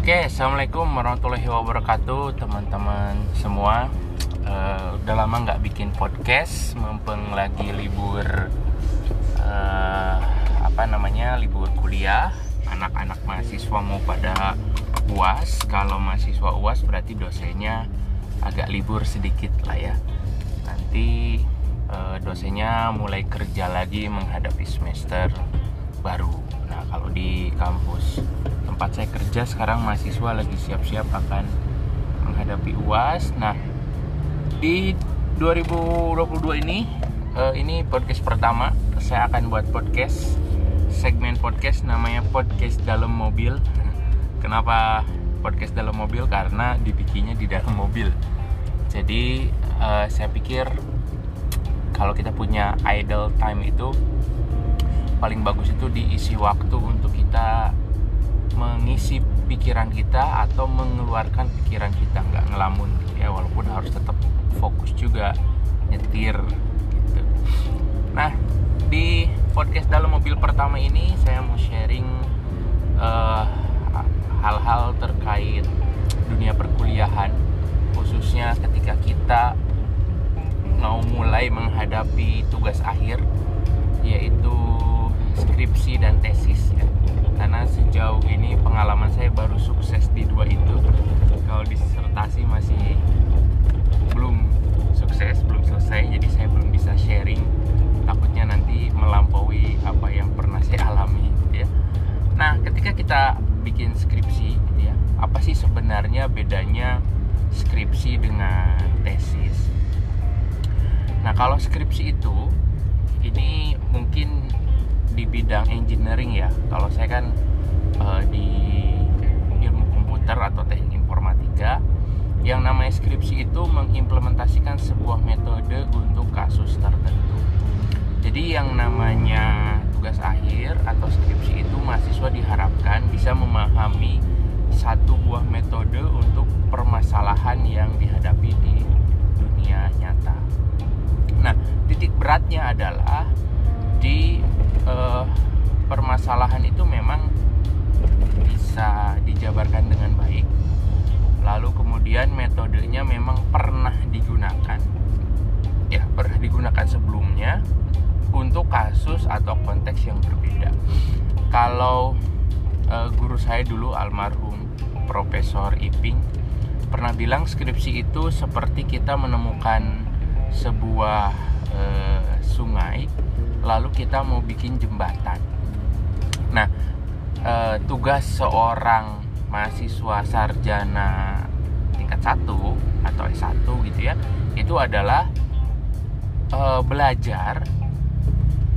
Oke, assalamualaikum warahmatullahi wabarakatuh, teman-teman semua. Uh, udah lama nggak bikin podcast, mumpung lagi libur uh, apa namanya libur kuliah. Anak-anak mahasiswa mau pada uas. Kalau mahasiswa uas berarti dosennya agak libur sedikit lah ya. Nanti uh, dosennya mulai kerja lagi menghadapi semester baru. Nah, kalau di kampus tempat saya kerja sekarang mahasiswa lagi siap-siap akan menghadapi UAS. Nah, di 2022 ini uh, ini podcast pertama saya akan buat podcast segmen podcast namanya podcast dalam mobil. Kenapa podcast dalam mobil? Karena dibikinnya di dalam mobil. Jadi uh, saya pikir kalau kita punya idle time itu paling bagus itu diisi waktu untuk kita mengisi pikiran kita atau mengeluarkan pikiran kita nggak ngelamun gitu ya walaupun harus tetap fokus juga nyetir gitu. Nah di podcast dalam mobil pertama ini saya mau sharing eh, hal-hal terkait dunia perkuliahan khususnya ketika kita mau mulai menghadapi tugas akhir yaitu baru sukses di dua itu. Kalau disertasi masih belum sukses belum selesai jadi saya belum bisa sharing. Takutnya nanti melampaui apa yang pernah saya alami ya. Nah ketika kita bikin skripsi ya apa sih sebenarnya bedanya skripsi dengan tesis? Nah kalau skripsi itu ini mungkin di bidang engineering ya. Kalau saya kan uh, di komputer atau teknik informatika yang namanya skripsi itu mengimplementasikan sebuah metode untuk kasus tertentu jadi yang namanya tugas akhir atau skripsi itu mahasiswa diharapkan bisa memahami satu buah metode untuk permasalahan yang dihadapi di dunia nyata. Nah, titik beratnya adalah di uh, permasalahan itu memang bisa dijabarkan dengan baik. Lalu kemudian metodenya memang pernah digunakan. Ya pernah digunakan sebelumnya untuk kasus atau konteks yang berbeda. Kalau uh, guru saya dulu almarhum Profesor Iping pernah bilang skripsi itu seperti kita menemukan sebuah uh, sungai lalu kita mau bikin jembatan. Nah, e, tugas seorang mahasiswa sarjana tingkat 1 atau S1 gitu ya, itu adalah e, belajar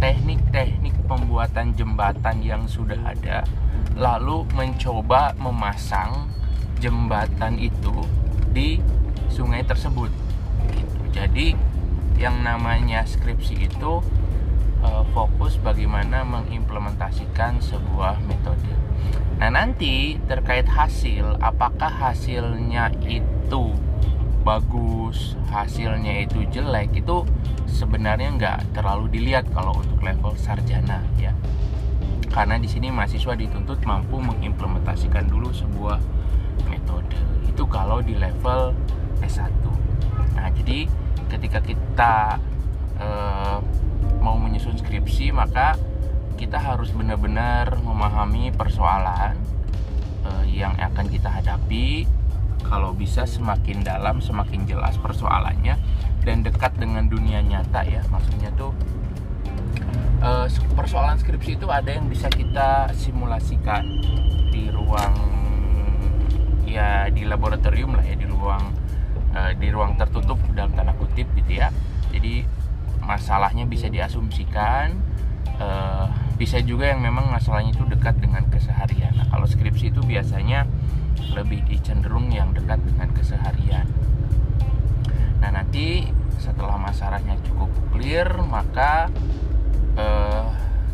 teknik-teknik pembuatan jembatan yang sudah ada, lalu mencoba memasang jembatan itu di sungai tersebut. Gitu. Jadi yang namanya skripsi itu uh, fokus bagaimana mengimplementasikan sebuah metode. Nah nanti terkait hasil, apakah hasilnya itu bagus, hasilnya itu jelek, itu sebenarnya nggak terlalu dilihat kalau untuk level sarjana ya. Karena di sini mahasiswa dituntut mampu mengimplementasikan dulu sebuah metode. Itu kalau di level S1. Nah jadi ketika kita uh, mau menyusun skripsi maka kita harus benar-benar memahami persoalan uh, yang akan kita hadapi. Kalau bisa semakin dalam semakin jelas persoalannya dan dekat dengan dunia nyata ya. Maksudnya tuh uh, persoalan skripsi itu ada yang bisa kita simulasikan di ruang ya di laboratorium lah ya di ruang uh, di ruang tertutup dalam tanda kutip gitu ya. Jadi masalahnya bisa diasumsikan uh, bisa juga yang memang masalahnya itu dekat dengan keseharian nah kalau skripsi itu biasanya lebih dicenderung yang dekat dengan keseharian nah nanti setelah masalahnya cukup clear maka uh,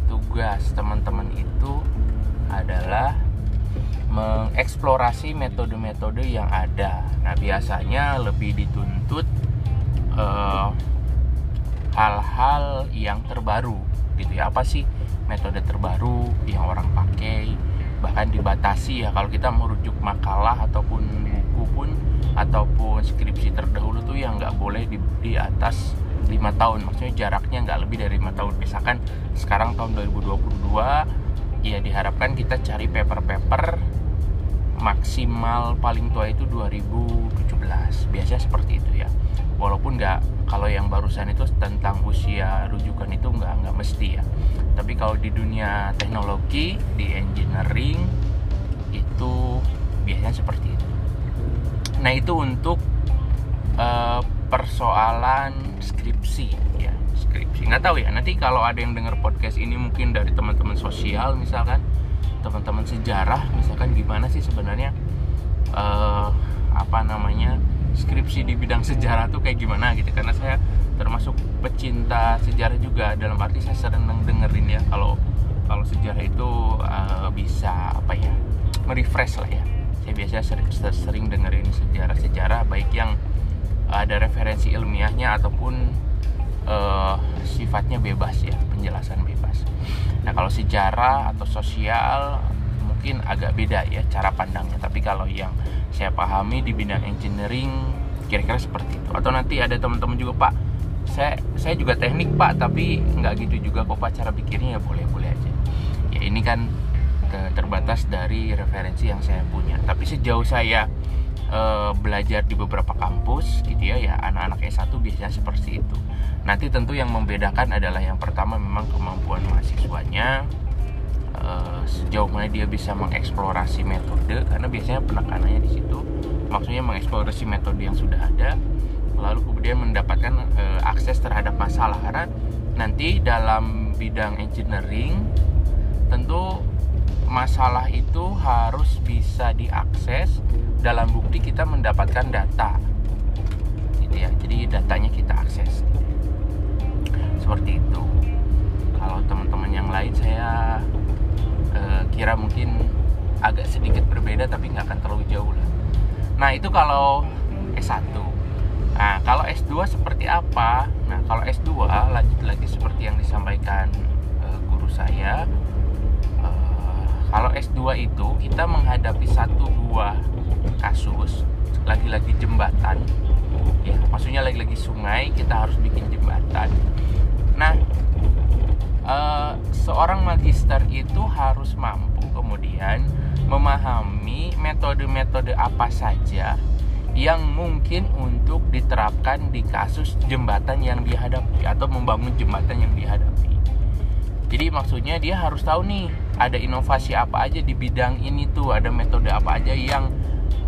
tugas teman-teman itu adalah mengeksplorasi metode-metode yang ada. Nah, biasanya lebih dituntut uh, hal-hal yang terbaru gitu ya. Apa sih metode terbaru yang orang pakai? Bahkan dibatasi ya kalau kita merujuk makalah ataupun buku pun ataupun skripsi terdahulu tuh yang nggak boleh di, di atas lima tahun. Maksudnya jaraknya nggak lebih dari lima tahun. Misalkan sekarang tahun 2022 ya diharapkan kita cari paper-paper maksimal paling tua itu 2017 biasanya seperti itu ya. Walaupun nggak kalau yang barusan itu tentang usia rujukan itu nggak nggak mesti ya. Tapi kalau di dunia teknologi di engineering itu biasanya seperti itu. Nah itu untuk uh, persoalan skripsi ya skripsi. Nggak tahu ya nanti kalau ada yang dengar podcast ini mungkin dari teman-teman sosial misalkan teman-teman sejarah misalkan gimana sih sebenarnya uh, apa namanya skripsi di bidang sejarah tuh kayak gimana gitu. Karena saya termasuk pecinta sejarah juga dalam arti saya sering dengerin ya kalau kalau sejarah itu uh, bisa apa ya merefresh lah ya. Saya biasa sering, sering dengerin sejarah-sejarah baik yang ada referensi ilmiahnya ataupun uh, sifatnya bebas ya penjelasan bebas. Nah kalau sejarah atau sosial mungkin agak beda ya cara pandangnya. Tapi kalau yang saya pahami di bidang engineering kira-kira seperti itu. Atau nanti ada teman-teman juga pak saya saya juga teknik pak tapi nggak gitu juga kok pak cara pikirnya ya boleh boleh aja. Ya ini kan terbatas dari referensi yang saya punya. Tapi sejauh saya uh, belajar di beberapa kampus gitu ya ya anak-anak S1 biasanya seperti itu nanti tentu yang membedakan adalah yang pertama memang kemampuan mahasiswanya. Uh, sejauh mana dia bisa mengeksplorasi metode karena biasanya penekanannya di situ maksudnya mengeksplorasi metode yang sudah ada lalu kemudian mendapatkan uh, akses terhadap masalah. Karena nanti dalam bidang engineering tentu masalah itu harus bisa diakses dalam bukti kita mendapatkan data. Gitu ya jadi datanya kita akses seperti itu. Kalau teman-teman yang lain saya uh, kira mungkin agak sedikit berbeda tapi nggak akan terlalu jauh lah. Nah itu kalau S1 nah kalau S2 seperti apa? Nah kalau S2 lanjut lagi seperti yang disampaikan uh, guru saya. Kalau S2 itu kita menghadapi satu buah kasus lagi-lagi jembatan ya. Maksudnya lagi-lagi sungai kita harus bikin jembatan nah uh, seorang magister itu harus mampu kemudian memahami metode-metode apa saja yang mungkin untuk diterapkan di kasus jembatan yang dihadapi atau membangun jembatan yang dihadapi. Jadi maksudnya dia harus tahu nih ada inovasi apa aja di bidang ini tuh ada metode apa aja yang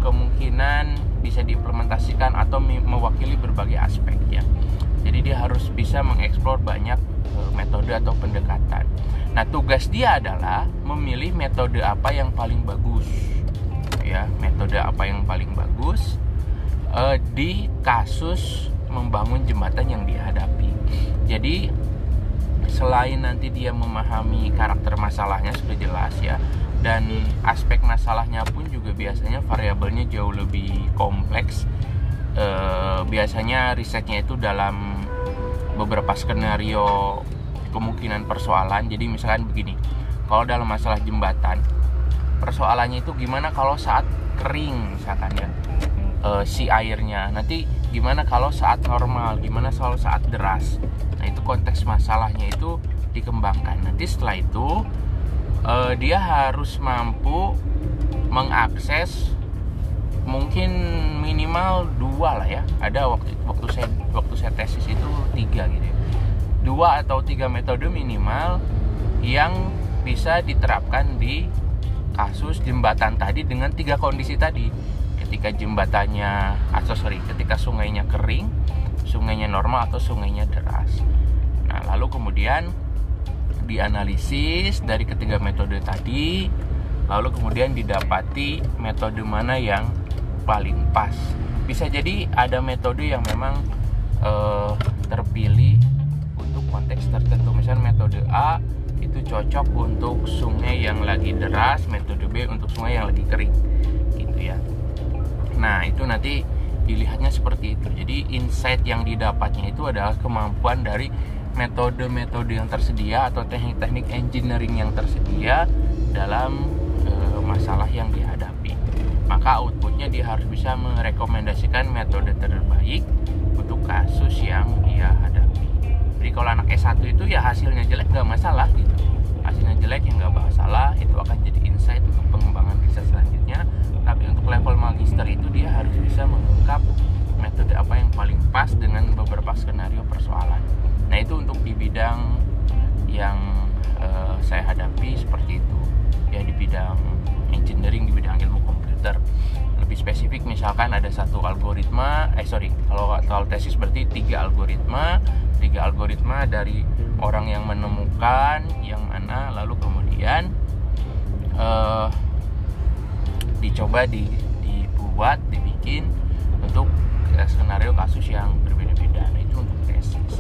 kemungkinan bisa diimplementasikan atau mewakili berbagai aspek ya jadi dia harus bisa mengeksplor banyak eh, metode atau pendekatan. Nah tugas dia adalah memilih metode apa yang paling bagus ya. Metode apa yang paling bagus uh, di kasus membangun jembatan yang dihadapi jadi selain nanti dia memahami karakter masalahnya sudah jelas ya dan aspek masalahnya pun juga biasanya variabelnya jauh lebih kompleks e, biasanya risetnya itu dalam beberapa skenario kemungkinan persoalan. Jadi misalkan begini kalau dalam masalah jembatan persoalannya itu gimana kalau saat kering misalkan ya e, si airnya? Nanti gimana kalau saat normal? Gimana kalau saat deras? Nah itu konteks masalahnya itu dikembangkan. Nanti setelah itu uh, dia harus mampu mengakses mungkin minimal dua lah ya. Ada waktu waktu saya waktu saya tesis itu tiga gitu ya. Dua atau tiga metode minimal yang bisa diterapkan di kasus jembatan tadi dengan tiga kondisi tadi. Ketika jembatannya atau sorry ketika sungainya kering sungainya normal atau sungainya deras. Nah lalu kemudian dianalisis dari ketiga metode tadi lalu kemudian didapati metode mana yang paling pas. Bisa jadi ada metode yang memang uh, terpilih untuk konteks tertentu. Misalnya metode A itu cocok untuk sungai yang lagi deras metode B untuk sungai yang lagi kering gitu ya. Nah, itu nanti dilihatnya seperti itu. Jadi insight yang didapatnya itu adalah kemampuan dari metode-metode yang tersedia atau teknik-teknik engineering yang tersedia dalam uh, masalah yang dihadapi maka outputnya dia harus bisa merekomendasikan metode terbaik untuk kasus yang dia hadapi. Jadi kalau anak S1 itu ya hasilnya jelek nggak masalah gitu. Hasilnya jelek yang nggak masalah. Itu akan jadi insight untuk pengembangan riset selanjutnya. Tapi untuk level magister itu dia harus bisa mengungkap metode apa yang paling pas dengan beberapa skenario persoalan. Nah itu untuk di bidang yang uh, saya hadapi seperti itu. Ya di bidang engineering di bidang ilmu komputer lebih spesifik misalkan ada satu algoritma eh sorry kalau soal tesis berarti tiga algoritma. Tiga algoritma dari orang yang menemukan yang mana lalu kemudian uh, dicoba di, dibuat dibikin untuk uh, skenario kasus yang berbeda-beda. Nah itu untuk tesis.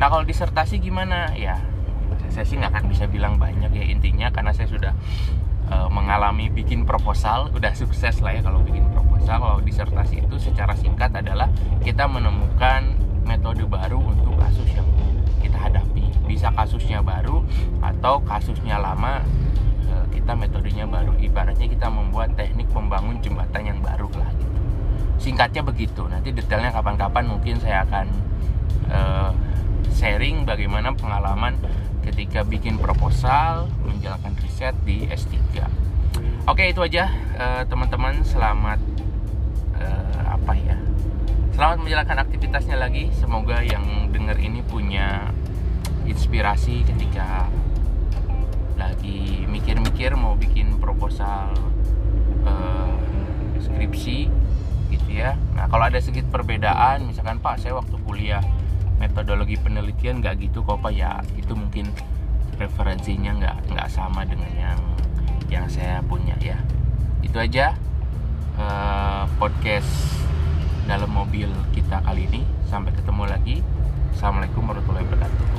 Nah kalau disertasi gimana? Ya saya sih nggak akan bisa bilang banyak ya intinya karena saya sudah uh, mengalami bikin proposal udah sukses lah ya kalau bikin proposal. Kalau disertasi itu secara singkat adalah kita menemukan metode baru untuk kasus yang kita hadapi. Bisa kasusnya baru atau kasusnya lama uh, kita metodenya baru. Ibaratnya kita membuat teknik membangun jembatan yang baru lah gitu. Singkatnya begitu. Nanti detailnya kapan-kapan mungkin saya akan uh, sharing bagaimana pengalaman ketika bikin proposal menjalankan riset di S3 oke itu aja. Uh, teman-teman selamat uh, apa ya? Selamat menjalankan aktivitasnya lagi. Semoga yang dengar ini punya inspirasi ketika lagi mikir-mikir mau bikin proposal uh, skripsi gitu ya. Nah kalau ada sedikit perbedaan misalkan pak saya waktu kuliah metodologi penelitian nggak gitu kok pak. Ya itu mungkin referensinya nggak nggak sama dengan yang yang saya punya ya. Itu aja uh, podcast dalam mobil kita kali ini. Sampai ketemu lagi. Assalamualaikum warahmatullahi wabarakatuh